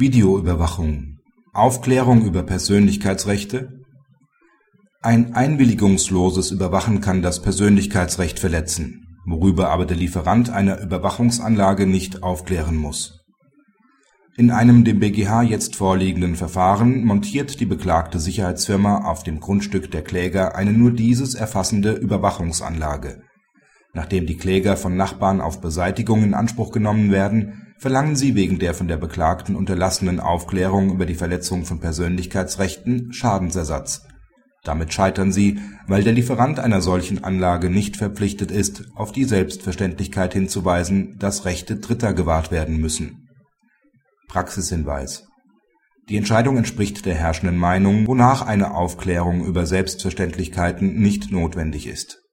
Videoüberwachung Aufklärung über Persönlichkeitsrechte Ein einwilligungsloses Überwachen kann das Persönlichkeitsrecht verletzen, worüber aber der Lieferant einer Überwachungsanlage nicht aufklären muss. In einem dem BgH jetzt vorliegenden Verfahren montiert die beklagte Sicherheitsfirma auf dem Grundstück der Kläger eine nur dieses erfassende Überwachungsanlage. Nachdem die Kläger von Nachbarn auf Beseitigung in Anspruch genommen werden verlangen sie wegen der von der Beklagten unterlassenen Aufklärung über die Verletzung von Persönlichkeitsrechten Schadensersatz. Damit scheitern sie, weil der Lieferant einer solchen Anlage nicht verpflichtet ist, auf die Selbstverständlichkeit hinzuweisen, dass Rechte Dritter gewahrt werden müssen. Praxishinweis Die Entscheidung entspricht der herrschenden Meinung, wonach eine Aufklärung über Selbstverständlichkeiten nicht notwendig ist